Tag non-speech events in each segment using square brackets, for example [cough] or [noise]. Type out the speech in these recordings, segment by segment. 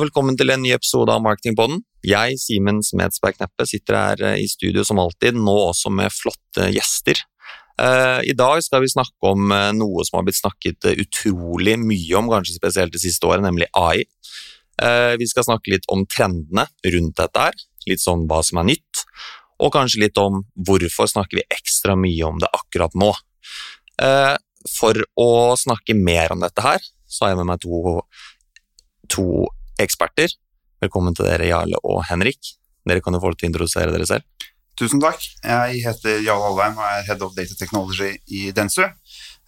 velkommen til en ny episode av Marketingpodden. Jeg, Simen Smedsberg Kneppe, sitter her eh, i studio som alltid, nå også med flotte gjester. Eh, I dag skal vi snakke om eh, noe som har blitt snakket utrolig mye om, kanskje spesielt det siste året, nemlig AI. Vi skal snakke litt om trendene rundt dette her, litt sånn hva som er nytt, og kanskje litt om hvorfor snakker vi ekstra mye om det akkurat nå. For å snakke mer om dette her, så har jeg med meg to, to eksperter. Velkommen til dere, Jarle og Henrik. Dere kan jo få lov til å introdusere dere selv. Tusen takk. Jeg heter Jarle Alvheim og er Head of Data Technology i Densu.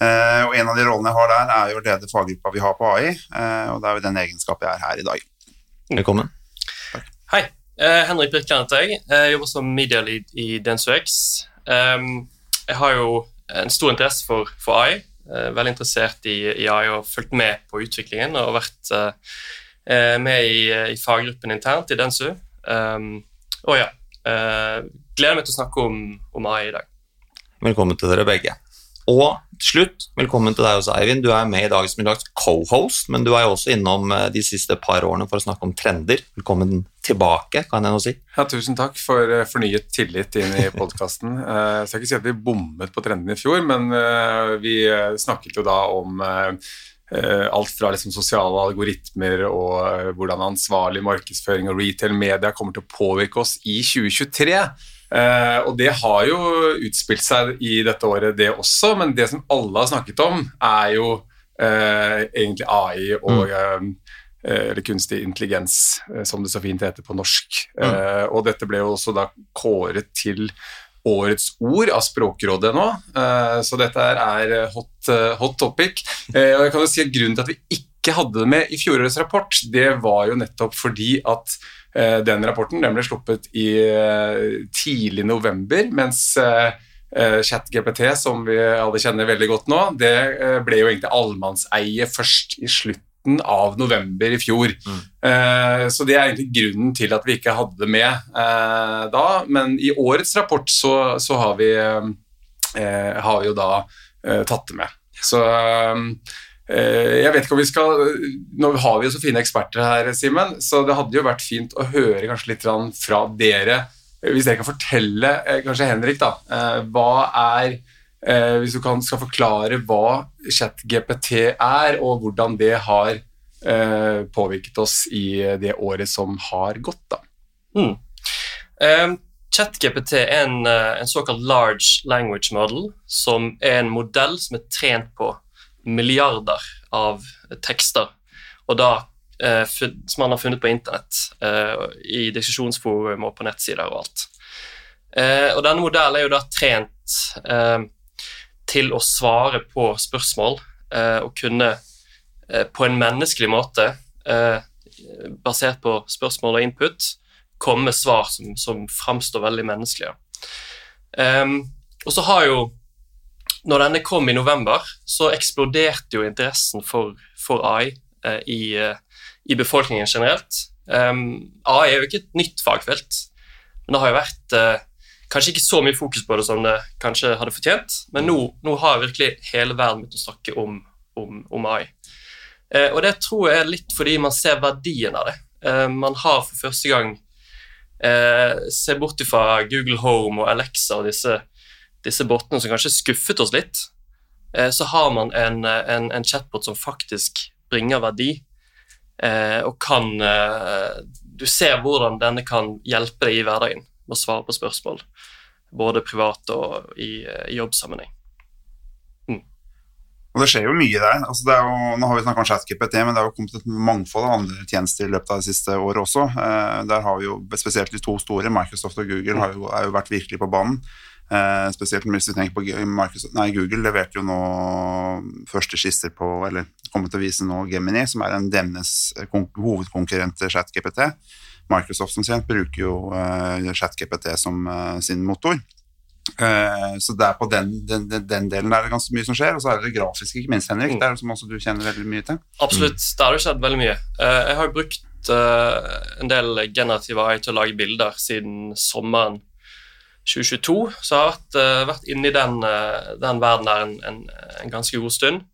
Uh, og En av de rollene jeg har der, er jo å lede faggruppa vi har på AI. Eh, og Det er jo den egenskapen jeg er her i dag. Velkommen. Takk. Hei. Uh, Henrik Birkeland heter jeg. Jeg jobber som media lead i Densu X. jeg har jo en stor interesse for, for AI. veldig interessert i, i AI og fulgt med på utviklingen og vært Eh, med i, i, faggruppen internt i Densu. Um, og ja, eh, gleder meg til å snakke om, om AI i dag. Velkommen til dere begge. Og til slutt, velkommen til deg også, Eivind. Du er med i dag som en slags co-host, men du er jo også innom eh, de siste par årene for å snakke om trender. Velkommen tilbake, kan jeg nå si. Ja, tusen takk for fornyet tillit inn i podkasten. [laughs] Jeg skal ikke si at vi bommet på trendene i fjor, men vi snakket jo da om Eh, alt fra liksom sosiale algoritmer og eh, hvordan ansvarlig markedsføring og retail media kommer til å påvirke oss i 2023. Eh, og det har jo utspilt seg i dette året, det også, men det som alle har snakket om, er jo egentlig AI og mm. eller kunstig intelligens, som det så fint heter på norsk. Mm. og dette ble jo også da kåret til årets ord av Språkrådet nå, eh, så dette er eh, hot, eh, hot topic. Og jeg kan jo si at Grunnen til at vi ikke hadde det med i fjorårets rapport, det var jo nettopp fordi at den rapporten den ble sluppet i tidlig november, mens ChatGPT, som vi alle kjenner veldig godt nå, det ble jo egentlig allemannseie først i slutt slutten av november i fjor. Mm. Eh, så det er egentlig grunnen til at vi ikke hadde det med eh, da. Men i årets rapport så, så har, vi, eh, har, vi, jo da eh, tatt det med. Så eh, jeg vet ikke om vi skal Nå har vi jo så fine eksperter her, Simen, så det hadde jo vært fint å høre kanskje litt fra dere. Hvis dere kan fortelle, eh, kanskje Henrik, da, hva er Eh, hvis du kan, skal forklare hva ChatGPT er, og hvordan det har eh, påvirket oss i det året som har gått. Da. Mm. Eh, ChatGPT er en, eh, en, såkalt large language model, som er en modell som er trent på milliarder av tekster, og da eh, som man har funnet på internett, eh, i diskusjonsforum og på nettsider og alt. Eh, og denne modellen er jo da trent til å svare på spørsmål eh, og kunne eh, på en menneskelig måte, eh, basert på spørsmål og input, komme med svar som, som framstår veldig menneskelige. Um, og så har jo Når denne kom i november, så eksploderte jo interessen for, for AI eh, i, i, befolkningen generelt. Um, AI er jo ikke et nytt fagfelt, men det har jo vært eh, kanskje ikke så mye fokus på det som det kanskje hadde fortjent, men nå, nå har virkelig hele verden begynt å snakke om, om, om AI. Eh, og det tror jeg er litt fordi man ser verdien av det. Eh, man har for første gang eh, ser bort fra Google Home og Alexa og disse, disse botene som kanskje skuffet oss litt, eh, så har man en, en, en, chatbot som faktisk bringer verdi, eh, og kan eh, Du ser hvordan denne kan hjelpe deg i hverdagen med å svare på spørsmål, både privat og i, i jobbsammenheng. Mm. Og Det skjer jo mye der. Altså jo, nå har vi snakket om ChatGPT, men det har jo kommet et mangfold av andre tjenester i løpet av det siste året også. Eh, der har vi jo spesielt de to store, Microsoft og Google, har jo, jo vært virkelig på banen. Eh, spesielt hvis vi tenker på Microsoft, nei, Google leverte jo nå første skisser på, eller kommer til å vise nå Gemini, som er en deres hovedkonkurrent til ChatGPT. Microsoft som kjent bruker jo uh, ChatGPT som uh, sin motor. Uh, så det er på den, den, den, delen er det ganske mye som skjer. Og så er det det grafiske, ikke minst, Henrik. Mm. Det er det som også du kjenner veldig mye til. Absolutt. Mm. Det har skjedd veldig mye. jeg har brukt en del generative AI til å lage bilder siden sommeren 2022. Så jeg har vært, vært inne i den, den verden der en, en, en, ganske god stund.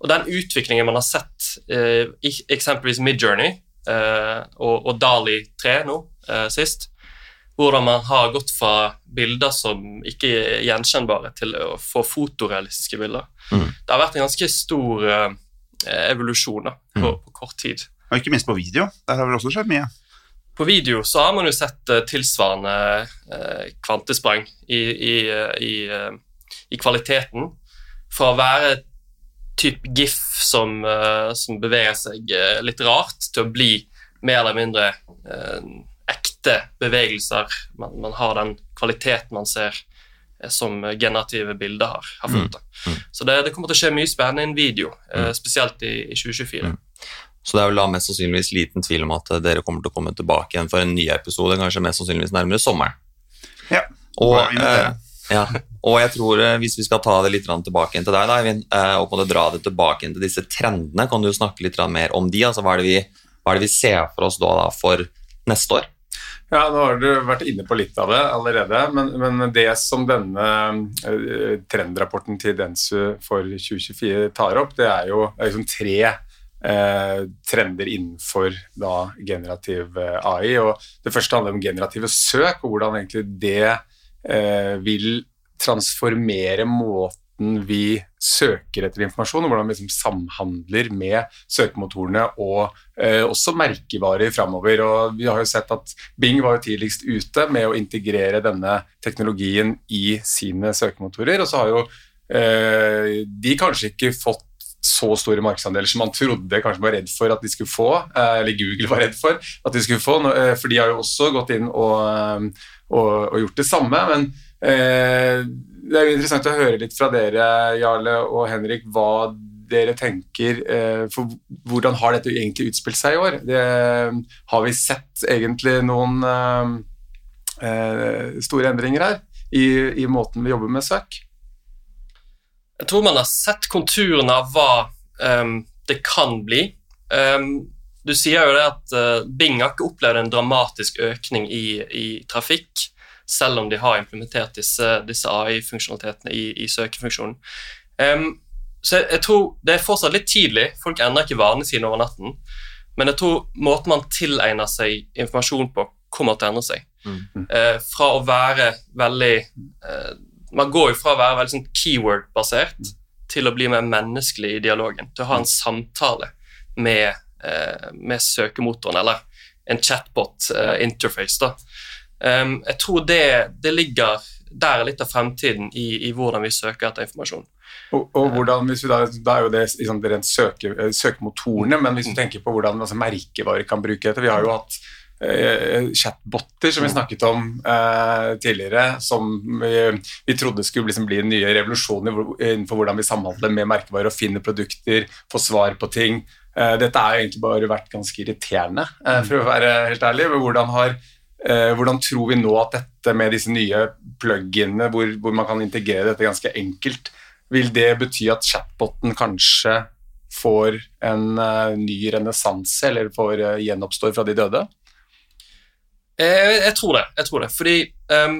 Og den utviklingen man har sett, eksempelvis Midjourney, eh, og, og Dali 3 nå, eh, sist. Hvordan man har gått fra bilder som ikke er gjenkjennbare, til å få fotorealistiske bilder. Mm. Det har vært en ganske stor eh, evolusjon da, på, Mm. på kort tid. Og ikke minst på video. Der har vel også skjedd mye. På video så har man jo sett eh, tilsvarende eh, kvantesprang i, i, eh, i, eh, i kvaliteten. Fra å være typ GIF som, eh, som beveger seg eh, litt rart, til å bli mer eller mindre eh, ekte bevegelser. Man, man har den kvaliteten man ser som generative bilder har, har fått. da. Mm. Så det, det kommer til å skje mye spennende i en video, Mm. spesielt i, i 2024. Mm. Så det er vel da mest sannsynligvis liten tvil om at dere kommer til å komme tilbake igjen for en ny episode, kanskje mest sannsynligvis nærmere sommeren. Ja. Og, invitere. eh, ja. og jeg tror eh, hvis vi skal ta det litt tilbake igjen til deg, Eivind, eh, og på dra det tilbake igjen til disse trendene, kan du snakke litt mer om de? Altså, hva, er vi, hva er det vi ser for oss da, for neste år? Ja, nå har du vært inne på litt av det allerede, men, men det som denne eh, trendrapporten til Densu for 2024 tar opp, det er jo liksom tre trender innenfor da generativ AI. og Det første handler om generative søk, og hvordan egentlig det vil transformere måten vi søker etter informasjon, og hvordan vi liksom samhandler med søkemotorene og eh, også merkevarer framover. Og vi har jo sett at Bing var jo tidligst ute med å integrere denne teknologien i sine søkemotorer, og så har jo eh, de kanskje ikke fått så store markedsandeler som man trodde kanskje var redd for at de skulle få, eh, eller Google var redd for at de skulle få, eh, for de har jo også gått inn og, eh, og, og gjort det samme. Men eh, det er jo interessant å høre litt fra dere, Jarle og Henrik, hva dere tenker eh, for Hvordan har dette egentlig utspilt seg i år? Det, har vi sett egentlig noen eh, eh, store endringer her i, i måten vi jobber med søk? Jeg tror man har sett konturene av hva um, det kan bli. Ehm, du sier jo det at eh, Bing har ikke opplevd en dramatisk økning i, i trafikk, selv om de har implementert disse, disse AI-funksjonalitetene i, i søkefunksjonen. Um, så jeg, jeg tror det er fortsatt litt tidlig. Folk endrer ikke vanene sine over natten. Men jeg tror måten man tilegner seg informasjon på, kommer til å endre seg. Mm. Uh, fra å være veldig uh, Man går jo fra å være veldig sånn keyword-basert til å bli mer menneskelig i dialogen. Til å ha en samtale med, med søkemotoren, eller en chatbot-interface. da. Um, jeg tror det, det ligger der er litt av fremtiden i, i hvordan vi søker etter informasjon. Og, og hvordan, hvis vi da, da er jo det liksom, rent søke, eh, søkemotorene, men hvis du tenker på hvordan altså, merkevarer kan bruke dette Vi har jo hatt eh, chatboter som vi snakket om eh, tidligere, som vi, vi trodde skulle liksom, bli den nye revolusjonen innenfor hvordan vi samhandler med merkevarer og finner produkter, får svar på ting. Eh, dette har jo egentlig bare vært ganske irriterende, eh, for å være helt ærlig. Hvordan, har, eh, hvordan tror vi nå at dette med disse nye plug-inene, hvor, hvor man kan integrere dette ganske enkelt, vil det bety at chatboten kanskje får en ny renessanse, eller får gjenoppstår fra de døde? Jeg, jeg tror det. jeg tror det, fordi um,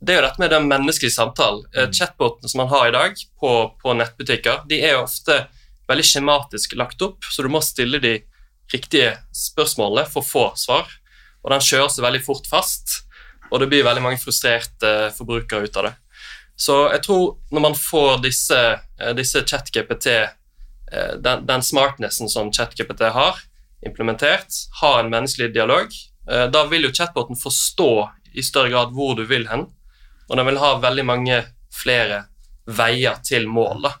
det er jo dette med den menneskelige samtalen. Mm. Chatbotene som man har i dag på, på nettbutikker, de er jo ofte veldig skjematisk lagt opp, så du må stille de riktige spørsmålene for å få svar. Og den kjører seg veldig fort fast, og det blir veldig mange frustrerte forbrukere ut av det. Så jeg tror når man får disse, eh, disse ChatGPT, eh, den, den smartnessen som ChatGPT har, implementert, har en menneskelig dialog, eh, da vil jo chatboten forstå i større grad hvor du vil hen, og den vil ha veldig mange flere veier til mål, da,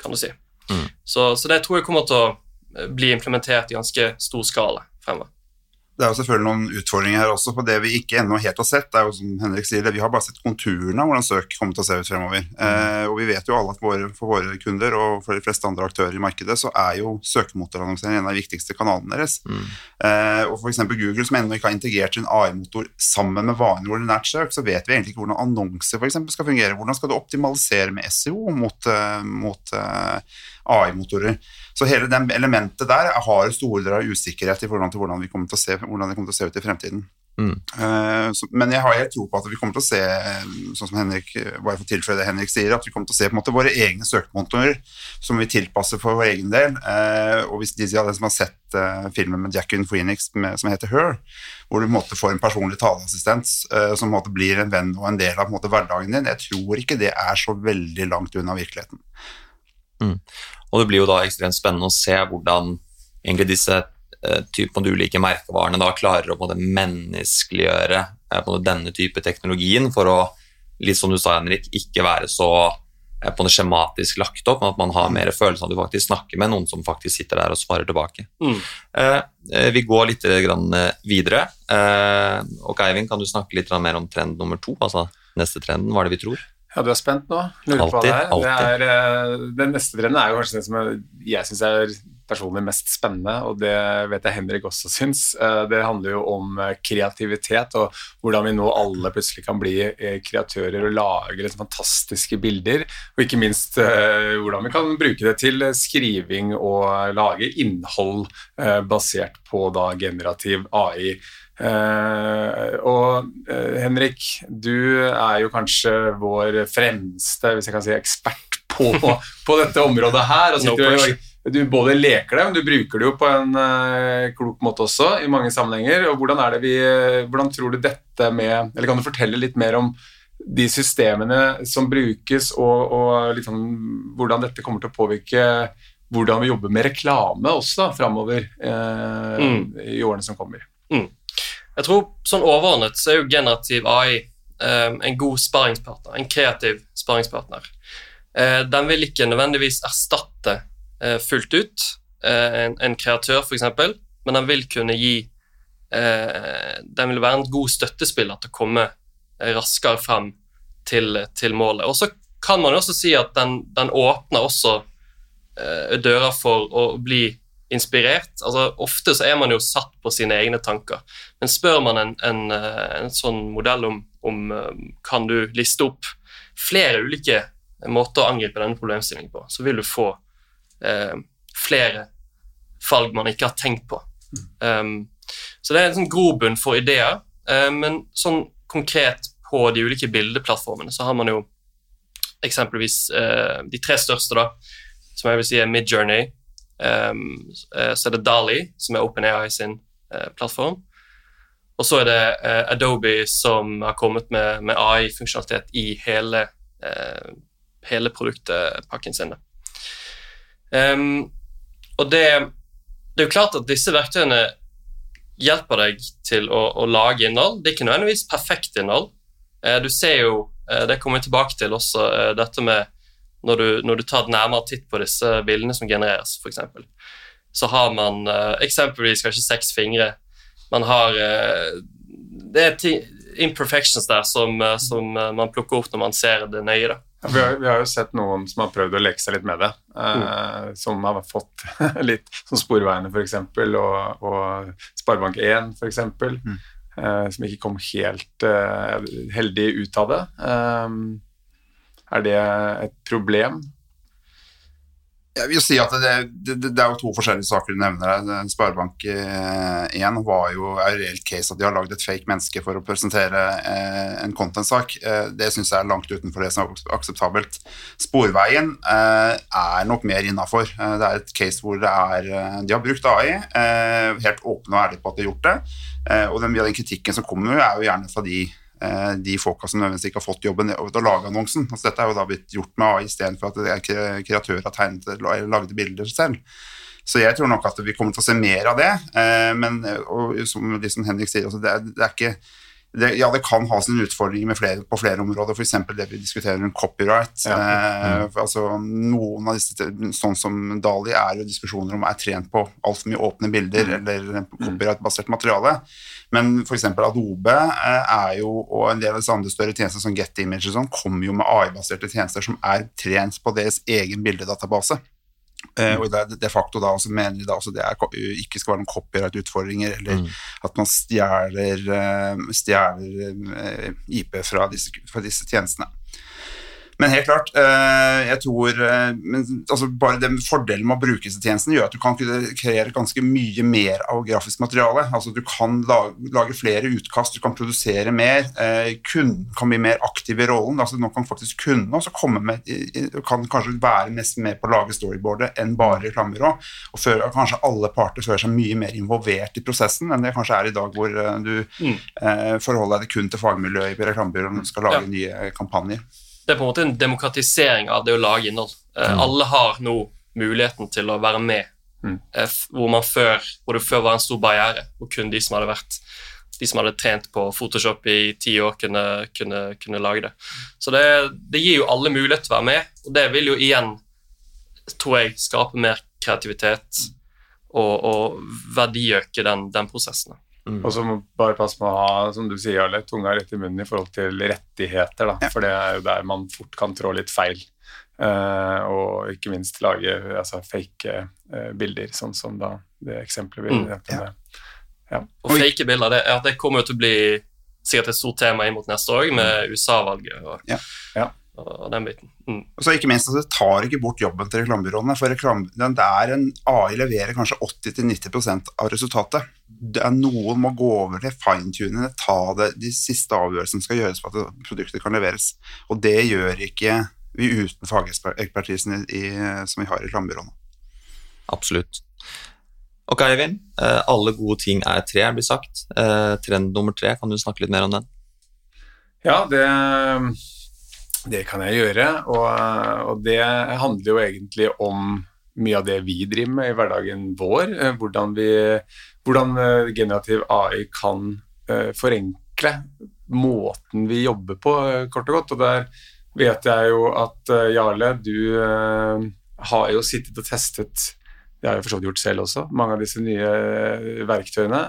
kan du si. Mm. Så, så det tror jeg kommer til å eh, bli implementert i ganske stor skala fremover. Det er jo selvfølgelig noen utfordringer her også på det vi ikke ennå helt har sett. Det er jo som Henrik sier, det, Vi har bare sett konturene av hvordan søk kommer til å se ut fremover. Eh, og vi vet jo alle at våre, for våre kunder og for de fleste andre aktører i markedet, så er jo søkemotorannonsering en av de viktigste kanalene deres. Mm. Eh, og f.eks. Google, som ennå ikke har integrert sin AI-motor sammen med vanlig ordinært søk, så vet vi egentlig ikke hvordan annonser for eksempel, skal fungere. Hvordan skal du optimalisere med SEO mot, eh, mot eh, AI-motorer? Så hele det elementet der har store deler av usikkerhet i forhold til hvordan, vi kommer til å se, hvordan det kommer til å se ut i fremtiden. Mm. Eh, så, men jeg har helt tro på at vi kommer til å se, eh, sånn som Henrik, bare for å tilføye det Henrik sier, at vi kommer til å se på en måte våre egne søkemotorer som vi tilpasser for vår egen del. Eh, og hvis de av dere som har sett filmen med Jackin Phoenix med, som heter Her, hvor du på en måte får en personlig taleassistent som på en måte blir en venn og en del av en måte, hverdagen din, jeg tror ikke det er så veldig langt unna virkeligheten. Og det blir jo da ekstremt spennende å se hvordan egentlig disse eh, typen av ulike merkevarene da klarer å måte menneskeliggjøre eh, på en måte denne type teknologien for å, litt som du sa, Henrik, ikke være så eh, på det skjematisk lagt opp, men at man har mer følelse av at du faktisk snakker med noen som faktisk sitter der og svarer tilbake. Mm. Eh, eh, vi går litt grann, eh, videre. Eh, og Eivind, kan du snakke litt mer om trend nummer to? Altså neste trenden, hva er det vi tror? Ja, du er spent nå? Lurer på hva det er. Alltid, Det er det neste trenden er jo kanskje den som jeg syns er personlig mest spennende, og det vet jeg Henrik også syns. Eh, Det handler jo om eh, kreativitet, og hvordan vi nå alle plutselig kan bli eh, kreatører og lage fantastiske bilder. Og ikke minst hvordan vi kan bruke det til skriving og lage innhold basert på da generativ AI. Uh, og uh, Henrik, du er jo kanskje vår fremste, hvis jeg kan si, ekspert på, [laughs] på dette området her. Og No sitter pressure. Du både leker det, men du bruker det jo på en uh, klok måte også, i mange sammenhenger. Og hvordan er det vi eh, Hvordan tror du dette med Eller kan du fortelle litt mer om de systemene som brukes, og, og liksom, hvordan dette kommer til å påvirke hvordan vi jobber med reklame også da, framover eh, Mm. i årene som kommer. Jeg tror sånn overordnet så er jo generativ AI eh, en god sparringspartner, en kreativ sparringspartner. Eh, den vil ikke nødvendigvis erstatte fullt ut eh, en, en kreatør, f.eks., men den vil kunne gi eh, Den vil være en god støttespiller til å komme eh, raskere frem til, til målet. Og så kan man jo også si at den, den åpner også eh, dører for å bli inspirert. Altså, ofte så er man jo satt på sine egne tanker. Men spør man en, en, eh, en sånn modell om, om eh, kan du liste opp flere ulike måter å angripe denne problemstillingen på, så vil du få eh, flere valg man ikke har tenkt på. Um, så det er en sånn grobunn for ideer, eh, men sånn konkret på de ulike bildeplattformene så har man jo eksempelvis eh, de tre største, da, som jeg vil si er Midjourney, um, eh, så er det Dali, som er OpenAI sin eh, plattform. Og så er det Adobe som har kommet med, med AI-funksjonalitet i hele, eh, hele produktpakken sin. da. Ehm, og det, det er jo klart at disse verktøyene hjelper deg til å, å lage innhold. Det er ikke nødvendigvis perfekt innhold. Uh, du ser jo, uh, det kommer vi tilbake til også, uh, dette med når du, når du tar et nærmere titt på disse bildene som genereres, f.eks. Så har man eksempelvis kanskje seks fingre. Man har Det er ti imperfections der som, som man plukker opp når man ser det nøye. da. Vi, har, vi har jo sett noen som har prøvd å leke seg litt med det, eh, som har fått [laughs] litt som Sporveiene f.eks., og, og Sparebank1 f.eks., Mm. eh, som ikke kom helt eh, heldig ut av det. Eh, er det et problem? Jeg vil si at det, det, det er jo to forskjellige saker du nevner her. Sparebank1 var jo er reelt case at de har lagd et fake menneske for å presentere eh, en content-sak. Eh, det syns jeg er langt utenfor det som er akseptabelt. Sporveien eh, er nok mer innafor. Eh, det er et case hvor er eh, De har brukt AI, eh, helt åpne og ærlige på at de har gjort det. Eh, og den, den kritikken som kommer, er jo gjerne fra de eh, de folka som nødvendigvis ikke har fått jobben til å lage annonsen. Altså, dette er jo da blitt gjort med AI istedenfor at det er kreatører har tegnet eller lagde bilder selv. Så jeg tror nok at vi kommer til å se mer av det. Eh, men og som liksom Henrik sier, altså, det, er, det er ikke det, ja, det kan ha sine utfordringer med flere, på flere områder, f.eks. det vi diskuterer om copyright. Eh, for, altså, noen av disse, sånn som Dali, er jo diskusjoner om er trent på altfor mye åpne bilder eller copyright-basert materiale. Men f.eks. Adobe eh, er jo, og en del av disse andre større tjenester som Get Image og sånn, kommer jo med AI-baserte tjenester som er trent på deres egen bildedatabase. Eh, og det de facto da altså mener de da også det er, ikke skal være noen copyright-utfordringer, eller at man stjeler, eh, eh, IP fra disse, fra disse tjenestene. Men helt klart, eh, jeg tror eh, men, altså Bare den fordelen med å bruke disse tjenestene gjør at du kan kreere ganske mye mer av grafisk materiale. Altså Du kan lage, lage flere utkast, du kan produsere mer. Eh, kunden kan bli mer aktiv i rollen. altså Nå kan faktisk kunden også komme med kan kanskje være mest med på å lage storyboardet enn bare reklamebyrå. Og før, kanskje alle parter føler seg mye mer involvert i prosessen enn det kanskje er i dag, hvor du mm. eh, forholder deg kun til fagmiljøet i reklamebyrået når du skal lage ja. nye kampanjer det er på en måte en demokratisering av det å lage innhold. Eh, mm. Alle har nå muligheten til å være med, mm. eh, hvor, man før, hvor det før var en stor barriere, hvor kun de som hadde vært de som hadde trent på Photoshop i ti år, kunne, kunne, kunne lage det. Så det, det, gir jo alle mulighet til å være med, og det vil jo igjen, tror jeg, skape mer kreativitet og, og verdiøke den, den prosessen. Mm. Og så må bare passe på å ha som du sier, Jarle, tunga rett i munnen i forhold til rettigheter. Da. Ja. For det er jo der man fort kan trå litt feil. Uh, og ikke minst lage altså, fake uh, bilder, sånn som da det eksempelet vi mm. ja. ja. Og fake bilder, det, det kommer jo til å bli sikkert et stort tema inn mot neste år, med mm. USA-valget. ja. ja og den biten. Mm. Og så ikke minst at Det tar ikke bort jobben til reklamebyråene. for reklame, der er en AI leverer kanskje 80-90% av resultatet. Det er Noen må gå over til fine-tuning, ta det, de siste avgjørelsene skal gjøres for at produktet kan leveres. Og det gjør ikke vi uten fagekspertisen som vi har i reklamebyråene. Absolutt. Ok, Eivind. Eh, alle gode ting er tre, blir sagt. Eh, trend nummer tre, kan du snakke litt mer om den? Ja, det det kan jeg gjøre, og, og, det handler jo egentlig om mye av det vi driver med i hverdagen vår. Eh, hvordan, vi, hvordan eh, generativ AI kan uh, forenkle måten vi jobber på, kort og godt. Og der vet jeg jo at Jarle, du har jo sittet og testet det har jeg for så vidt gjort selv også, mange av disse nye verktøyene.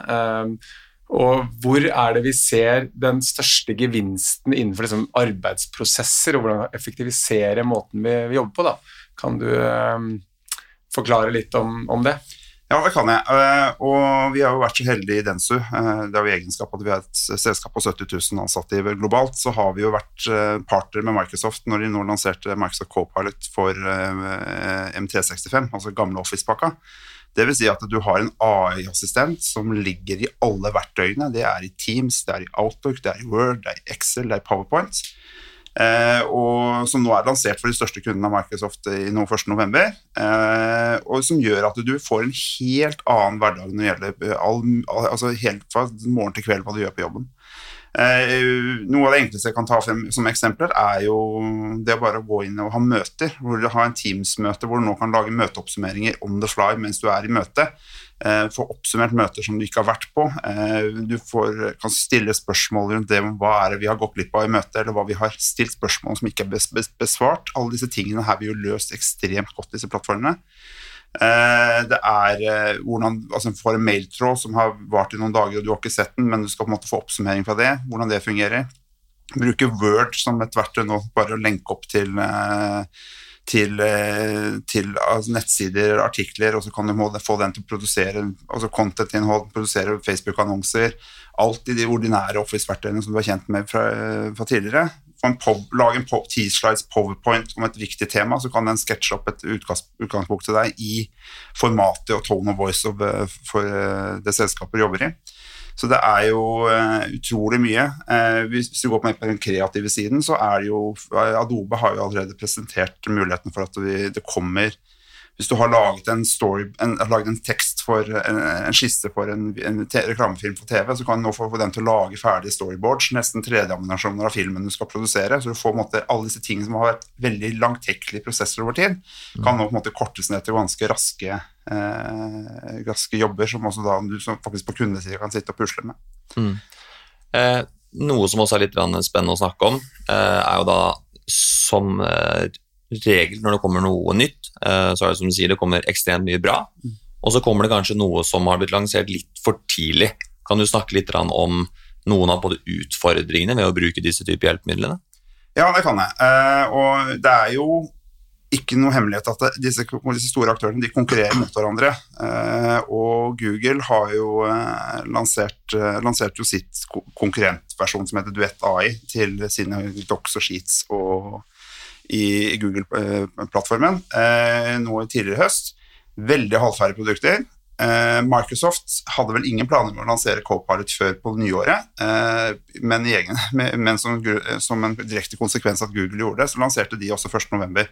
Og hvor er det vi ser den største gevinsten innenfor liksom arbeidsprosesser, og hvordan effektivisere måten vi, vi jobber på? da? Kan du um, forklare litt om, om, det? Ja, det kan jeg. Uh, og vi har jo vært så heldige i Densu. Uh, det har jo egenskap at vi er et selskap på 70 000 ansatte globalt. Så har vi jo vært parter partner med Microsoft når de nå lanserte Microsoft Copilot for M365, altså gamle Office-pakka. Det vil si at du har en AI-assistent som ligger i alle verktøyene. Det er i Teams, det er i Outlook, det er i Word, det er i Excel, det er i PowerPoint. Eh, og som nå er lansert for de største kundene av Microsoft i nå 1.11. Eh, og som gjør at du får en helt annen hverdag når det gjelder all, altså helt fra morgen til kveld hva du gjør på jobben. Eh, noe av det enkleste jeg kan ta frem som eksempler, er jo det å bare gå inn og ha møter. hvor du har en Teams-møte hvor du nå kan lage møteoppsummeringer on the fly mens du er i møte. Eh, få oppsummert møter som du ikke har vært på. Eh, du får, kan stille spørsmål rundt det hva er det vi har gått glipp av i møtet, eller hva vi har stilt spørsmål som ikke er besvart. Alle disse tingene har vi jo løst ekstremt godt, disse plattformene. Eh, det er eh, hvordan altså får en mailtråd som har vart i noen dager, og du har ikke sett den, men du skal på en måte få oppsummering fra det, hvordan det fungerer. Bruke Word som et verktøy nå, bare å lenke opp til, eh, til, til altså nettsider, artikler, og så kan du få den til å produsere altså content-innhold, produsere Facebook-annonser. Alt i de ordinære Office-verktøyene som du er kjent med fra, fra tidligere en lage en T-slides powerpoint om et viktig tema, så kan den sketsje opp et utgangspunkt til deg i formatet og tone of voice of, eh, for eh, det selskapet du jobber i. Så det er jo uh, utrolig mye. Uh, hvis du går på den kreative siden, så er det jo Adobe har jo allerede presentert muligheten for at vi, det kommer hvis du har laget en, story, en, laget en tekst for en, en skisse for en, reklamefilm for TV, så kan du nå få, den til å lage ferdige storyboards, nesten 3D-aminasjoner av filmen du skal produsere. Så du får måte, alle disse tingene som har vært veldig langtekkelige prosesser over tid, kan nå på en måte kortes ned til ganske raske, eh, raske jobber, som også da du som faktisk på kundesida kan sitte og pusle med. Mm. Eh, noe som også er litt spennende å snakke om, eh, er jo da som eh, regel når det kommer noe nytt, eh, så er det som du sier, det kommer ekstremt mye bra. Mm. Og så kommer det kanskje noe som har blitt lansert litt for tidlig. Kan du snakke litt om noen av både utfordringene ved å bruke disse typer hjelpemidlene? Ja, det kan jeg. Eh, og det er jo ikke noe hemmelighet at disse, disse store aktørene de konkurrerer mot hverandre. Eh, og Google har jo lansert, lansert jo sitt konkurrentversjon som heter Duett AI, til sine Docs og Sheets og i Google-plattformen nå nå i tidligere høst. Veldig halvferdige produkter. Eh, Microsoft hadde vel ingen planer om å lansere Copilot før på nyåret, eh, men, egen, [laughs] men som, som, en direkte konsekvens av at Google gjorde det, så lanserte de også 1.11.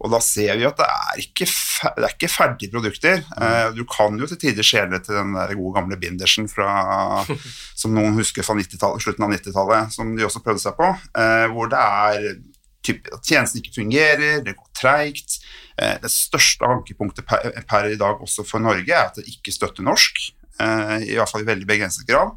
Og da ser vi at det er ikke, det er ikke ferdige produkter. Du kan jo til tider skjele til den der gode gamle bindersen fra, [laughs] som noen husker fra slutten av 90-tallet, som de også prøvde seg på, hvor det er at tjenesten ikke fungerer, det går treigt. Eh, det største ankepunktet per, i dag også for Norge er at det ikke støtter norsk, eh, i hvert fall i veldig begrenset grad.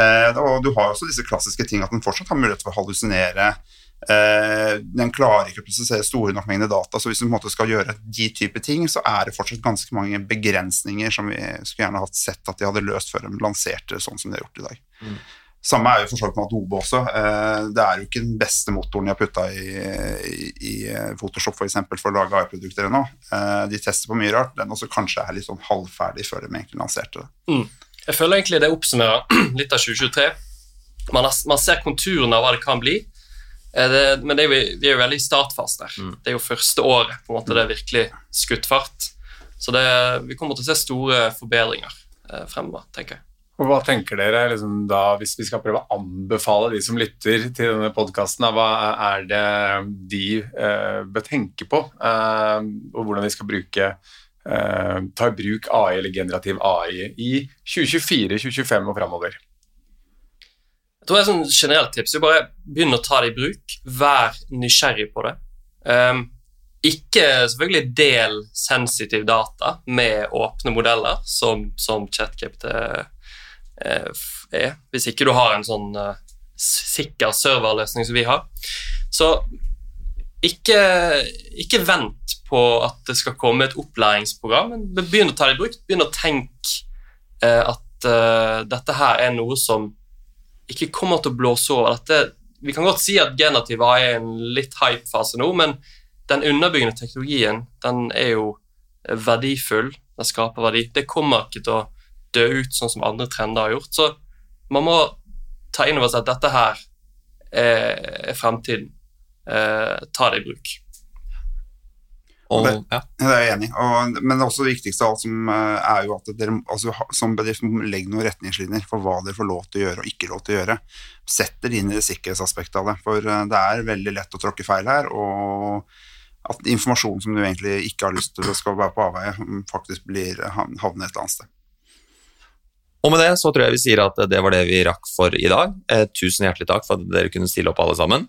Eh, og du har også disse klassiske tingene at den fortsatt har mulighet for å hallusinere. Den klarer ikke å prosessere store nok mengder data, så hvis du skal gjøre de type ting, så er det fortsatt ganske mange begrensninger som vi skulle gjerne hatt sett at de hadde løst før de lanserte sånn som de har gjort i dag. Mm. Samme er jo for så vidt med Adobe også. Eh, det er jo ikke den beste motoren de har putta i, i, i, Photoshop for, eksempel, for å lage AI-produkter ennå. Eh, de tester på mye rart. Den også kanskje er litt sånn halvferdig før de egentlig lanserte det. Mm. Jeg føler egentlig det oppsummerer [clears throat] litt av 2023. Man, har, man ser konturene av hva det kan bli, eh, det, men det er vi, vi, er jo veldig i startfase der. Mm. Det er jo første året på en måte det er virkelig skutt fart. Så det, vi kommer til å se store forbedringer eh, fremover, tenker jeg. Og Hva tenker dere liksom, da, hvis vi skal prøve å anbefale de som lytter til denne podkasten, hva er det de eh, bør tenke på, eh, og hvordan de skal bruke eh, ta i bruk AI eller generativ AI i 2024, 2025 og framover? Jeg tror det er et sånn generelt tips. Bare begynn å ta det i bruk. Vær nysgjerrig på det. Um, ikke selvfølgelig del sensitiv data med åpne modeller, som, som ChatGPT er, eh, hvis ikke du har en sånn uh, sikker serverløsning som vi har. Så ikke, ikke, vent på at det skal komme et opplæringsprogram, men begynn å ta det i bruk. Begynn å tenke eh, at eh, dette her er noe som ikke kommer til å blåse over. Dette, vi kan godt si at generativ AI er en litt hype-fase nå, men den underbyggende teknologien den er jo verdifull. Den skaper verdi. Det kommer ikke til å dø ut sånn som andre trender har gjort. Så man må ta inn over seg at dette her er, er fremtiden. Eh, ta det i bruk. Og, det, ja. det, er jeg enig i. Men det også viktigste av alt som eh, er jo at dere altså, som bedrift må legge noen retningslinjer for hva dere får lov til å gjøre og ikke lov til å gjøre. Sett dere inn i det sikkerhetsaspektet av det. For eh, det er veldig lett å tråkke feil her. og at informasjon som du egentlig ikke har lyst til å skal være på avveie, faktisk blir havner et eller annet sted. Og med det så tror jeg vi sier at det var det vi rakk for i dag. Eh, tusen hjertelig takk for at dere kunne stille opp alle sammen.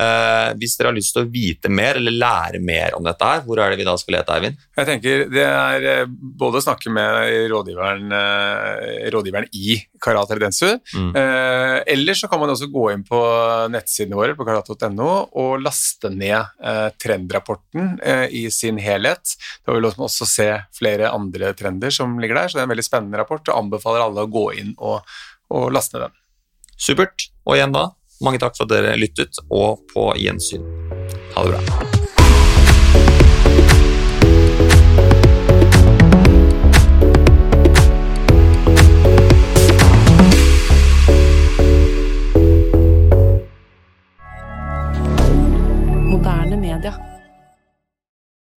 Eh, hvis dere har lyst til å vite mer eller lære mer om dette, her, hvor er det vi da skal lete, Eivind? Jeg tenker Det er eh, både å snakke med rådgiveren, eh, rådgiveren i Karat Redensu, mm. eh, eller så kan man også gå inn på nettsidene våre på karat.no og laste ned eh, trendrapporten eh, i sin helhet. Da vil man også se flere andre trender som ligger der, så det er en veldig spennende rapport og anbefaler alle å gå inn og, og laste ned den. Supert. Og igjen da, mange takk for at dere lyttet, og på gjensyn. Ha det bra.